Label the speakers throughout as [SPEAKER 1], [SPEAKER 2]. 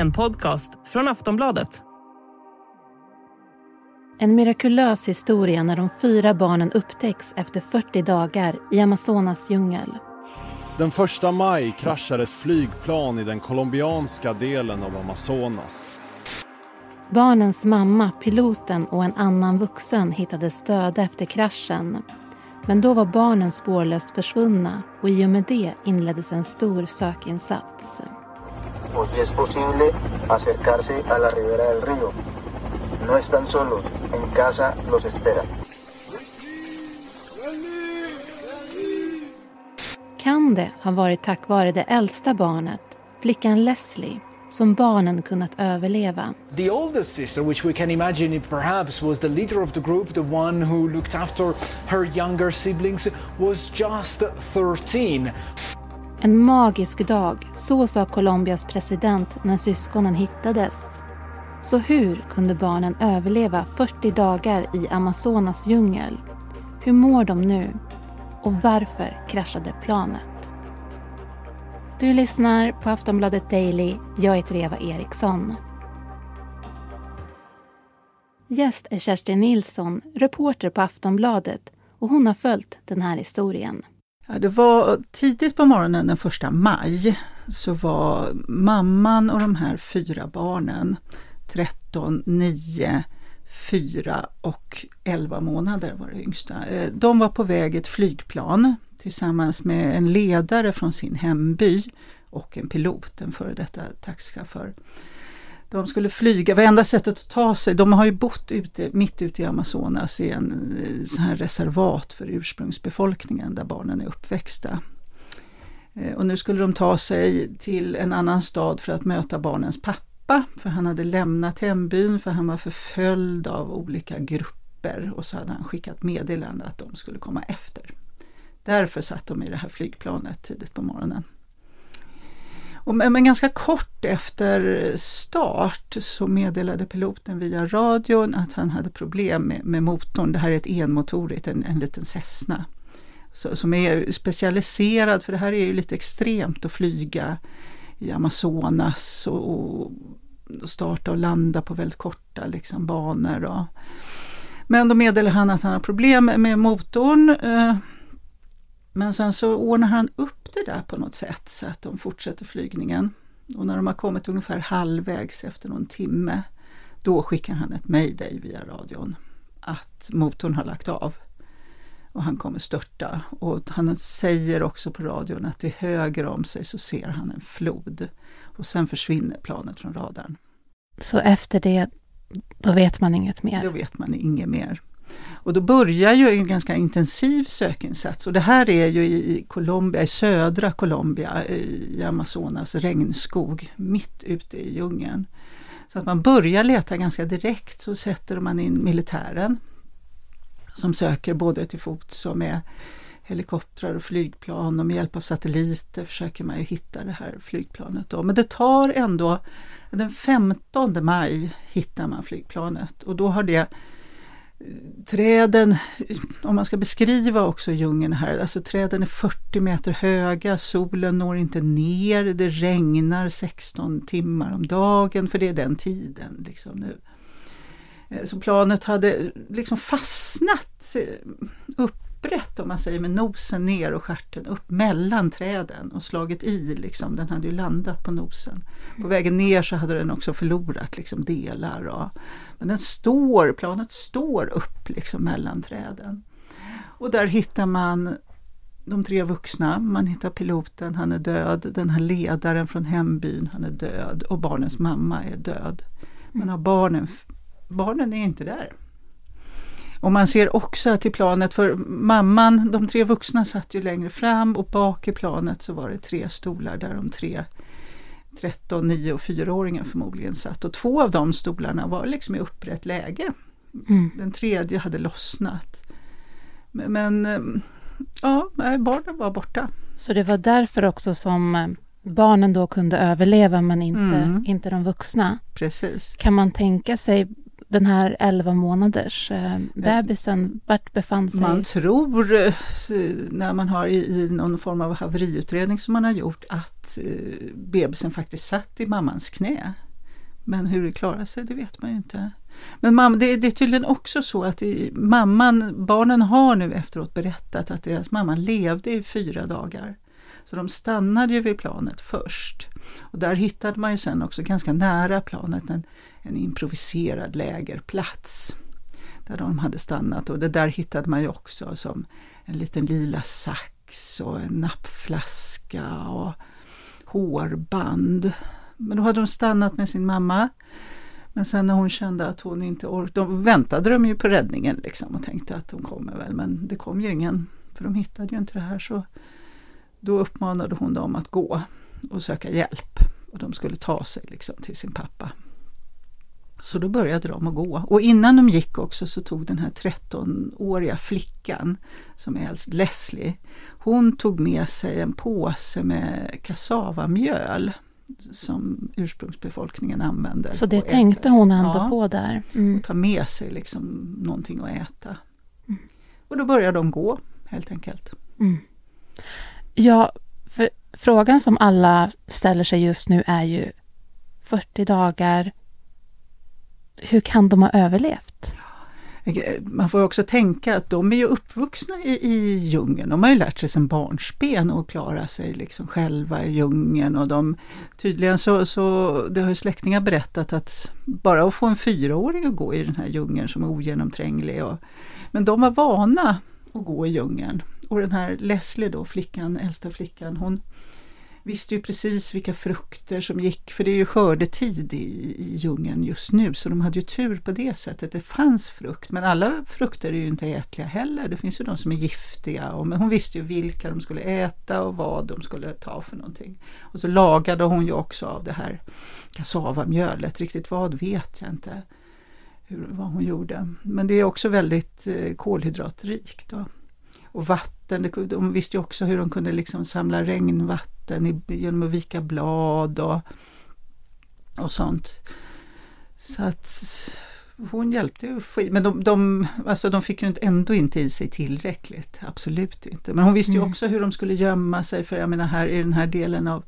[SPEAKER 1] En podcast från Aftonbladet.
[SPEAKER 2] En mirakulös historia när de fyra barnen upptäcks efter 40 dagar i Amazonas djungel.
[SPEAKER 3] Den första maj kraschar ett flygplan i den colombianska delen av Amazonas.
[SPEAKER 2] Barnens mamma, piloten och en annan vuxen hittades döda efter kraschen. Men då var barnen spårlöst försvunna och i och med det inleddes en stor sökinsats.
[SPEAKER 4] Hoy es posible acercarse a la ribera del río. No están solos, en casa los esperan.
[SPEAKER 2] Kan det ha varit tack vare det äldsta barnet, flickan Leslie, som barnen kunnat överleva?
[SPEAKER 5] The oldest sister, which we can imagine it perhaps was the leader of the group, the one who looked after her younger siblings, was just 13.
[SPEAKER 2] En magisk dag, så sa Colombias president när syskonen hittades. Så hur kunde barnen överleva 40 dagar i Amazonas djungel? Hur mår de nu? Och varför kraschade planet? Du lyssnar på Aftonbladet Daily. Jag heter Eva Eriksson. Gäst är Kerstin Nilsson, reporter på Aftonbladet och hon har följt den här historien.
[SPEAKER 6] Ja, det var tidigt på morgonen den första maj så var mamman och de här fyra barnen 13, 9, 4 och 11 månader var det yngsta. Eh, de var på väg ett flygplan tillsammans med en ledare från sin hemby och en pilot, en före detta taxichaufför. De skulle flyga, vad enda sättet att ta sig, de har ju bott ute, mitt ute i Amazonas i en eh, sån här reservat för ursprungsbefolkningen där barnen är uppväxta. Eh, och nu skulle de ta sig till en annan stad för att möta barnens pappa, för han hade lämnat hembyn för han var förföljd av olika grupper och så hade han skickat meddelande att de skulle komma efter. Därför satt de i det här flygplanet tidigt på morgonen. Och, men ganska kort efter start så meddelade piloten via radion att han hade problem med, med motorn. Det här är ett enmotorigt, en, en liten Cessna. Så, som är specialiserad, för det här är ju lite extremt att flyga i Amazonas och, och starta och landa på väldigt korta liksom, banor. Och. Men då meddelar han att han har problem med motorn. Eh, men sen så ordnar han upp det där på något sätt så att de fortsätter flygningen. Och när de har kommit ungefär halvvägs efter någon timme då skickar han ett mayday via radion att motorn har lagt av och han kommer störta. Och han säger också på radion att till höger om sig så ser han en flod och sen försvinner planet från radarn.
[SPEAKER 2] Så efter det, då vet man inget mer?
[SPEAKER 6] Då vet man inget mer. Och då börjar ju en ganska intensiv sökinsats och det här är ju i Colombia, i södra Colombia, i Amazonas regnskog, mitt ute i djungeln. Så att man börjar leta ganska direkt så sätter man in militären som söker både till fots och med helikoptrar och flygplan och med hjälp av satelliter försöker man ju hitta det här flygplanet. Då. Men det tar ändå, den 15 maj hittar man flygplanet och då har det träden, om man ska beskriva också djungeln här, alltså träden är 40 meter höga, solen når inte ner, det regnar 16 timmar om dagen, för det är den tiden liksom nu. Eh, så planet hade liksom fastnat eh, upp upprätt om man säger med nosen ner och stjärten upp mellan träden och slagit i. Liksom. Den hade ju landat på nosen. På vägen ner så hade den också förlorat liksom, delar. Och, men den står, planet står upp liksom, mellan träden. Och där hittar man de tre vuxna, man hittar piloten, han är död, den här ledaren från hembyn, han är död och barnens mamma är död. Men har barnen, barnen är inte där. Och man ser också att i planet, för mamman, de tre vuxna satt ju längre fram och bak i planet så var det tre stolar där de tre 13, 9 och 4-åringen förmodligen satt. Och två av de stolarna var liksom i upprätt läge. Mm. Den tredje hade lossnat. Men, men ja, barnen var borta.
[SPEAKER 2] Så det var därför också som eh, barnen då kunde överleva men inte, mm. inte de vuxna?
[SPEAKER 6] Precis.
[SPEAKER 2] Kan man tänka sig den här 11 månaders eh, bebisen, vart befann sig?
[SPEAKER 6] Man tror, eh, när man har i, i någon form av haveriutredning som man har gjort, att eh, bebisen faktiskt satt i mammans knä. Men hur det klarar sig, det vet man ju inte. Men mamma, det, det är tydligen också så att i, mamman, barnen har nu efteråt berättat att deras mamma levde i fyra dagar. Så de stannade ju vid planet först. Och där hittade man ju sen också ganska nära planet en, en improviserad lägerplats. Där de hade stannat och det där hittade man ju också som en liten lila sax och en nappflaska och hårband. Men då hade de stannat med sin mamma. Men sen när hon kände att hon inte orkade, då väntade de ju på räddningen liksom och tänkte att de kommer väl, men det kom ju ingen, för de hittade ju inte det här. så Då uppmanade hon dem att gå och söka hjälp och de skulle ta sig liksom till sin pappa. Så då började de att gå. Och innan de gick också så tog den här 13-åriga flickan, som är äldst, Leslie, hon tog med sig en påse med kassavamjöl som ursprungsbefolkningen använder.
[SPEAKER 2] Så det tänkte äter. hon ändå
[SPEAKER 6] ja,
[SPEAKER 2] på där?
[SPEAKER 6] Mm. Och ta med sig liksom någonting att äta. Mm. Och då började de gå helt enkelt. Mm.
[SPEAKER 2] Ja, för frågan som alla ställer sig just nu är ju 40 dagar, hur kan de ha överlevt?
[SPEAKER 6] Man får också tänka att de är ju uppvuxna i, i djungeln. De har ju lärt sig sedan barnsben att klara sig liksom själva i djungeln. Och de, tydligen så, så det har ju släktingar berättat att bara att få en fyraåring att gå i den här djungeln som är ogenomtränglig. Och, men de var vana att gå i djungeln. Och den här Leslie då, flickan, äldsta flickan, hon visste ju precis vilka frukter som gick, för det är ju skördetid i, i djungeln just nu, så de hade ju tur på det sättet. Det fanns frukt, men alla frukter är ju inte ätliga heller. Det finns ju de som är giftiga, och, men hon visste ju vilka de skulle äta och vad de skulle ta för någonting. Och så lagade hon ju också av det här kassavamjölet, riktigt vad vet jag inte hur, vad hon gjorde. Men det är också väldigt eh, kolhydratrikt. Då. Och vatten, de visste ju också hur de kunde liksom samla regnvatten genom att vika blad och, och sånt. Så att hon hjälpte ju. Men de, de, alltså de fick ju ändå inte i sig tillräckligt, absolut inte. Men hon visste ju också hur de skulle gömma sig för jag menar här i den här delen av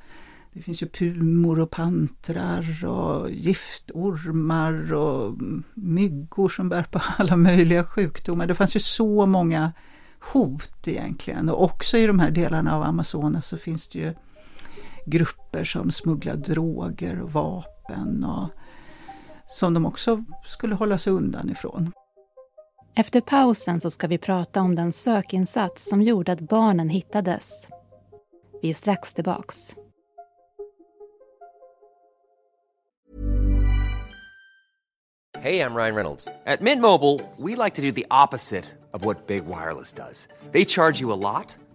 [SPEAKER 6] det finns ju pumor och pantrar och giftormar och myggor som bär på alla möjliga sjukdomar. Det fanns ju så många hot egentligen. Och också i de här delarna av Amazonas så finns det ju grupper som smugglar droger och vapen och som de också skulle hålla sig undan ifrån.
[SPEAKER 2] Efter pausen så ska vi prata om den sökinsats som gjorde att barnen hittades. Vi är strax tillbaks.
[SPEAKER 7] Hej, jag Ryan Reynolds. På Mint Mobile, we like to do the opposite of what Big Wireless does. They charge you a lot,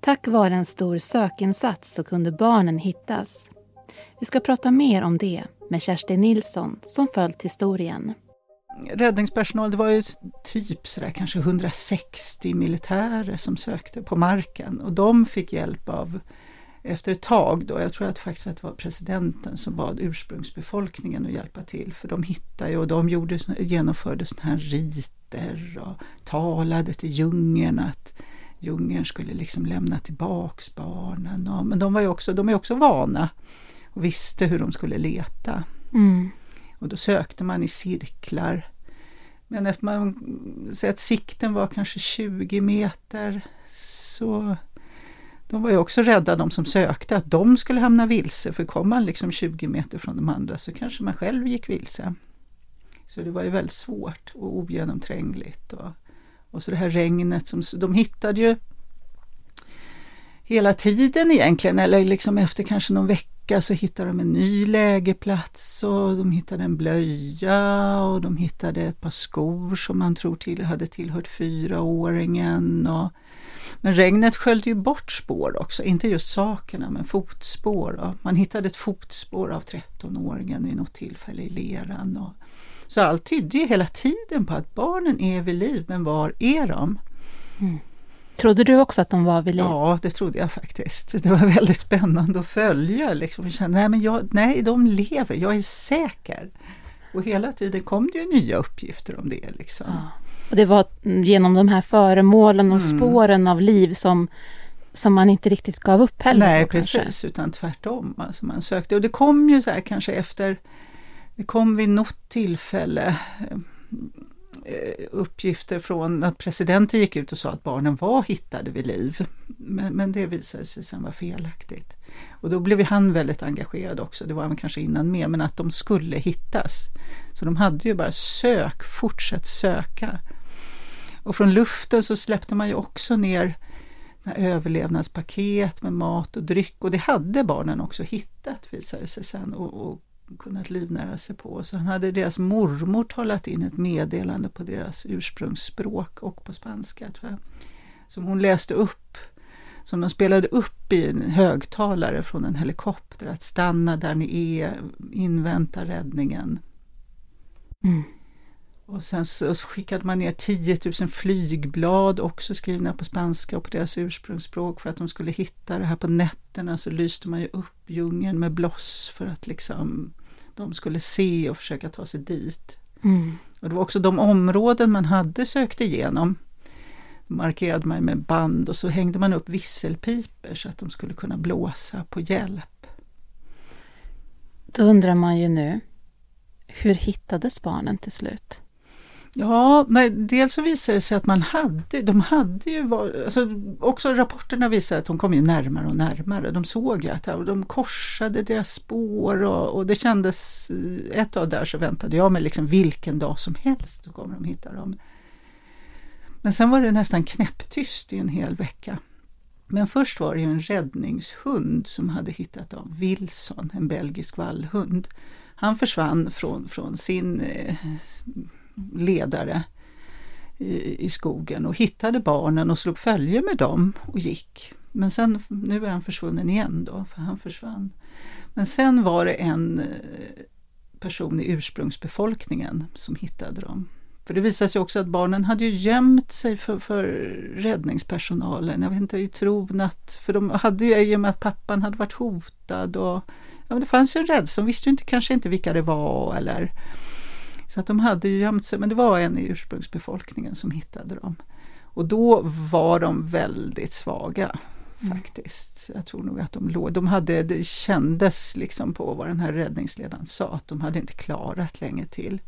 [SPEAKER 2] Tack vare en stor sökinsats så kunde barnen hittas. Vi ska prata mer om det med Kerstin Nilsson som följt historien.
[SPEAKER 6] Räddningspersonal, det var ju typ sådär kanske 160 militärer som sökte på marken och de fick hjälp av efter ett tag då, jag tror att faktiskt att det var presidenten som bad ursprungsbefolkningen att hjälpa till för de hittade ju och de gjorde, genomförde sådana här riter och talade till djungeln att djungeln skulle liksom lämna tillbaks barnen. Och, men de, var ju också, de är också vana och visste hur de skulle leta. Mm. Och då sökte man i cirklar. Men efter man säger att sikten var kanske 20 meter så de var ju också rädda de som sökte att de skulle hamna vilse för kom man liksom 20 meter från de andra så kanske man själv gick vilse. Så det var ju väldigt svårt och ogenomträngligt. Och, och så det här regnet som de hittade ju hela tiden egentligen eller liksom efter kanske någon vecka så hittade de en ny lägerplats och de hittade en blöja och de hittade ett par skor som man tror till hade tillhört fyraåringen. Och Men regnet sköljde ju bort spår också, inte just sakerna men fotspår. Och man hittade ett fotspår av 13-åringen vid något tillfälle i leran. Och, så allt tydde ju hela tiden på att barnen är vid liv, men var är de?
[SPEAKER 2] Mm. Trodde du också att de var vid liv?
[SPEAKER 6] Ja, det trodde jag faktiskt. Det var väldigt spännande att följa. Liksom. Jag kände, nej, men jag, nej, de lever, jag är säker. Och hela tiden kom det ju nya uppgifter om det. Liksom. Ja.
[SPEAKER 2] Och det var genom de här föremålen och mm. spåren av liv som, som man inte riktigt gav upp heller?
[SPEAKER 6] Nej, precis, kanske. utan tvärtom. Alltså man sökte. Och det kom ju så här kanske efter, det kom vid något tillfälle eh, uppgifter från att presidenten gick ut och sa att barnen var hittade vid liv. Men, men det visade sig sen vara felaktigt. Och då blev han väldigt engagerad också, det var han kanske innan med, men att de skulle hittas. Så de hade ju bara sök, fortsätt söka. Och från luften så släppte man ju också ner överlevnadspaket med mat och dryck och det hade barnen också hittat visade det sig sen och, och kunnat livnära sig på. Så han hade deras mormor talat in ett meddelande på deras ursprungsspråk och på spanska tror jag. Som hon läste upp, som de spelade upp i en högtalare från en helikopter. Att stanna där ni är, invänta räddningen. Mm. Och sen så skickade man ner 10 000 flygblad också skrivna på spanska och på deras ursprungsspråk för att de skulle hitta det här på nätterna så lyste man ju upp djungeln med bloss för att liksom de skulle se och försöka ta sig dit. Mm. Och det var också de områden man hade sökt igenom. markerade man med band och så hängde man upp visselpiper så att de skulle kunna blåsa på hjälp.
[SPEAKER 2] Då undrar man ju nu, hur hittades barnen till slut?
[SPEAKER 6] Ja, nej, dels så visade det sig att man hade, de hade ju varit, alltså också rapporterna visar att de kom ju närmare och närmare. De såg ju att de korsade deras spår och, och det kändes, eh, ett tag där så väntade jag mig liksom vilken dag som helst så kommer de hitta dem. Men sen var det nästan knäpptyst i en hel vecka. Men först var det ju en räddningshund som hade hittat dem, Wilson, en belgisk vallhund. Han försvann från, från sin eh, ledare i, i skogen och hittade barnen och slog följe med dem och gick. Men sen, nu är han försvunnen igen då, för han försvann. Men sen var det en eh, person i ursprungsbefolkningen som hittade dem. För det visade sig också att barnen hade ju gömt sig för, för räddningspersonalen. Jag vet inte, i tron att, för de hade ju i och med att pappan hade varit hotad och ja, det fanns ju en rädsla, de visste ju inte, kanske inte vilka det var eller så att de hade ju gömt sig, men det var en i ursprungsbefolkningen som hittade dem. Och då var de väldigt svaga mm. faktiskt. Jag tror nog att de låg, de hade, det kändes liksom på vad den här räddningsledaren sa, att de hade inte klarat länge till.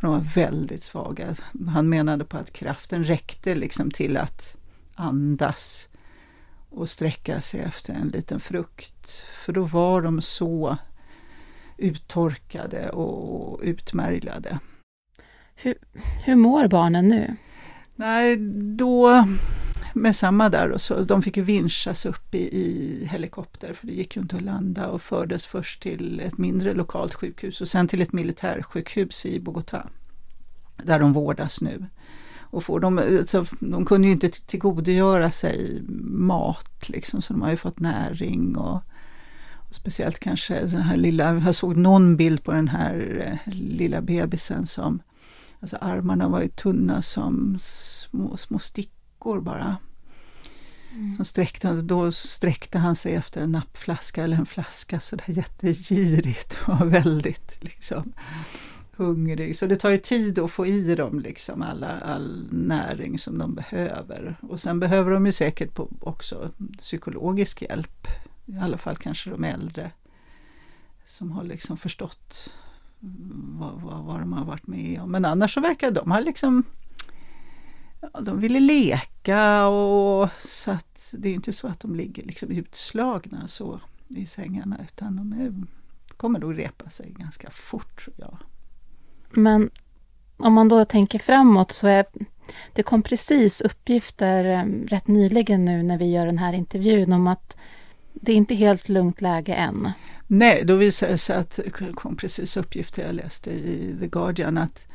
[SPEAKER 6] För de var väldigt svaga. Han menade på att kraften räckte liksom till att andas och sträcka sig efter en liten frukt. För då var de så uttorkade och utmärglade.
[SPEAKER 2] Hur, hur mår barnen nu?
[SPEAKER 6] Nej, då med samma där och så, de fick ju vinschas upp i, i, helikopter för det gick ju inte att landa och fördes först till ett mindre lokalt sjukhus och sen till ett militärsjukhus i Bogotá. Där de vårdas nu. Och får de, alltså, de kunde ju inte tillgodogöra sig mat liksom, så de har ju fått näring och Speciellt kanske den här lilla, jag såg någon bild på den här eh, lilla bebisen som, alltså armarna var ju tunna som små, små stickor bara. Mm. Som sträckte, då sträckte han sig efter en nappflaska eller en flaska sådär jättegirigt och väldigt liksom hungrig. Så det tar ju tid att få i dem liksom alla, all näring som de behöver. Och sen behöver de ju säkert på också psykologisk hjälp i alla fall kanske de äldre som har liksom förstått vad, vad, vad de har varit med om. Men annars så verkar de ha liksom ja, de ville leka och så att det är inte så att de ligger liksom utslagna så i sängarna utan de är, kommer nog repa sig ganska fort tror jag.
[SPEAKER 2] Men om man då tänker framåt så är det kom precis uppgifter eh, rätt nyligen nu när vi gör den här intervjun om att det är inte helt lugnt läge än.
[SPEAKER 6] Nej, då visade det sig att, kom precis uppgifter jag läste i The Guardian, att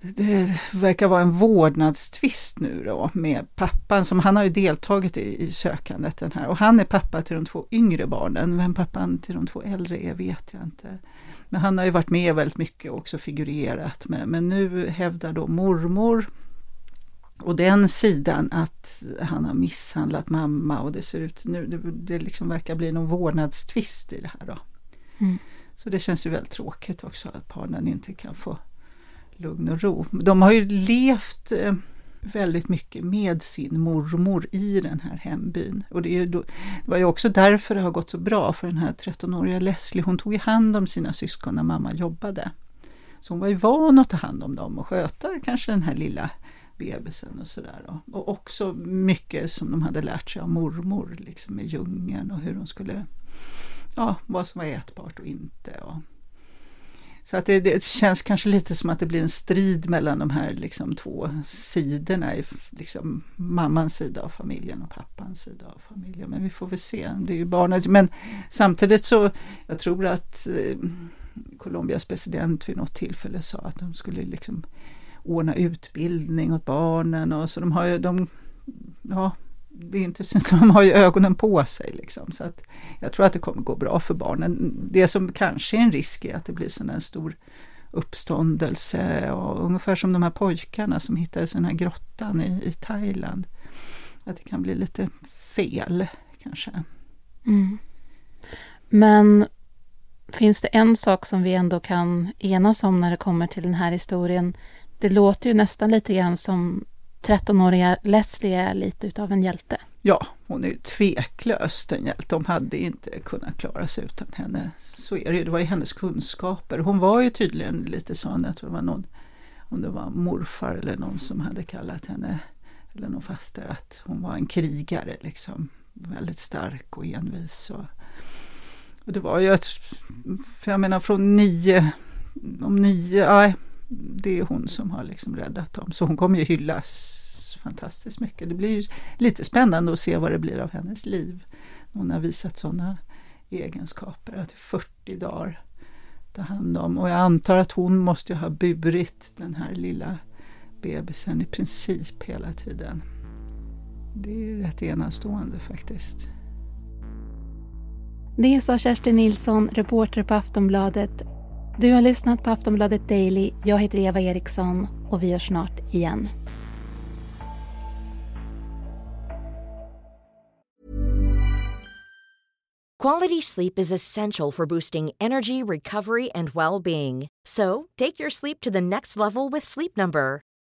[SPEAKER 6] det verkar vara en vårdnadstvist nu då med pappan som han har ju deltagit i, i sökandet den här och han är pappa till de två yngre barnen. Vem pappan till de två äldre är vet jag inte. Men han har ju varit med väldigt mycket och också figurerat med. Men nu hävdar då mormor och den sidan att han har misshandlat mamma och det ser ut nu, det, det liksom verkar bli någon vårdnadstvist i det här då. Mm. Så det känns ju väldigt tråkigt också att barnen inte kan få lugn och ro. De har ju levt eh, väldigt mycket med sin mormor i den här hembyn. Och det, är då, det var ju också därför det har gått så bra för den här 13-åriga Leslie. Hon tog hand om sina syskon när mamma jobbade. Så hon var ju van att ta hand om dem och sköta kanske den här lilla bebisen och sådär. Och också mycket som de hade lärt sig av mormor, liksom i djungeln och hur de skulle, ja, vad som var ätbart och inte. Och, så att det, det, känns kanske lite som att det blir en strid mellan de här liksom två sidorna, i, liksom mammans sida av familjen och pappans sida av familjen. Men vi får väl se, det är ju barnet. Men samtidigt så, jag tror att eh, Colombias president vid något tillfälle sa att de skulle liksom ordna utbildning åt barnen och så de har ju, de, ja, det är inte så, de har ju ögonen på sig liksom. Så att jag tror att det kommer gå bra för barnen. Det som kanske är en risk är att det blir sån en stor uppståndelse och ungefär som de här pojkarna som hittades i den här grottan i, i Thailand. Att det kan bli lite fel kanske.
[SPEAKER 2] Mm. Men finns det en sak som vi ändå kan enas om när det kommer till den här historien det låter ju nästan lite grann som 13-åriga Leslie är lite utav en hjälte.
[SPEAKER 6] Ja, hon är ju tveklöst en hjälte. De hade inte kunnat klara sig utan henne. Så är det ju. Det var ju hennes kunskaper. Hon var ju tydligen lite sån, jag tror det var någon, om det var morfar eller någon som hade kallat henne, eller någon faster, att hon var en krigare liksom. Väldigt stark och envis. Och, och det var ju ett, för jag menar från nio, om nio, nej, det är hon som har liksom räddat dem. Så hon kommer ju hyllas fantastiskt mycket. Det blir ju lite spännande att se vad det blir av hennes liv. Hon har visat sådana egenskaper, att 40 dagar ta hand om. Och jag antar att hon måste ha burit den här lilla bebisen i princip hela tiden. Det är rätt enastående faktiskt.
[SPEAKER 2] Det sa Kerstin Nilsson, reporter på Aftonbladet du har lyssnat på Aftonbladet Daily. Jag heter Eva Eriksson och vi hörs snart igen.
[SPEAKER 8] Quality sleep is essential for boosting energy, recovery and well-being. So, take your sleep to the next level with Sleep Number.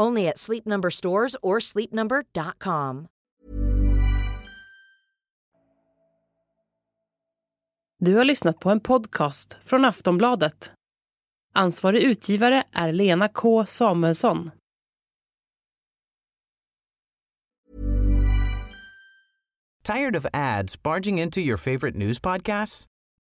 [SPEAKER 8] Only at Sleep Number stores or sleepnumber.com.
[SPEAKER 1] Du har lyssnat på en podcast från Aftonbladet. Ansvarig utgivare är Lena K Samuelsson.
[SPEAKER 9] Tired of ads barging into your favorite news podcasts?